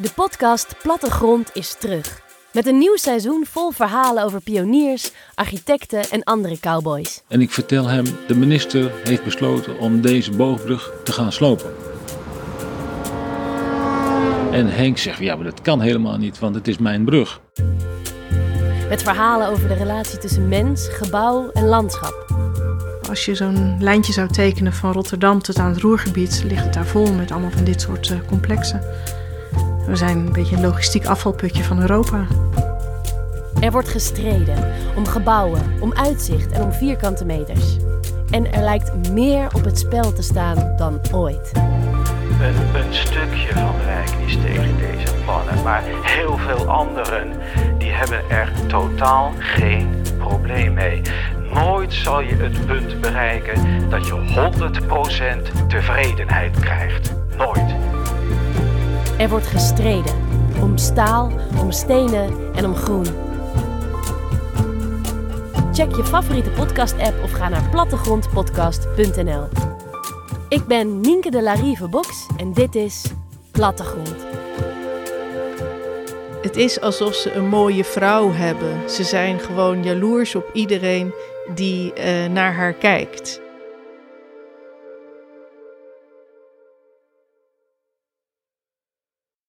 De podcast Plattegrond is terug. Met een nieuw seizoen vol verhalen over pioniers, architecten en andere cowboys. En ik vertel hem, de minister heeft besloten om deze boogbrug te gaan slopen. En Henk zegt, ja, maar dat kan helemaal niet, want het is mijn brug. Met verhalen over de relatie tussen mens, gebouw en landschap. Als je zo'n lijntje zou tekenen van Rotterdam tot aan het Roergebied, ligt het daar vol met allemaal van dit soort uh, complexen. We zijn een beetje een logistiek afvalputje van Europa. Er wordt gestreden om gebouwen, om uitzicht en om vierkante meters. En er lijkt meer op het spel te staan dan ooit. Een, een stukje van de wijk is tegen deze plannen, maar heel veel anderen die hebben er totaal geen probleem mee. Nooit zal je het punt bereiken dat je 100% tevredenheid krijgt. Nooit. Er wordt gestreden om staal, om stenen en om groen. Check je favoriete podcast-app of ga naar plattegrondpodcast.nl. Ik ben Nienke de Larive Box en dit is Plattegrond. Het is alsof ze een mooie vrouw hebben. Ze zijn gewoon jaloers op iedereen die uh, naar haar kijkt.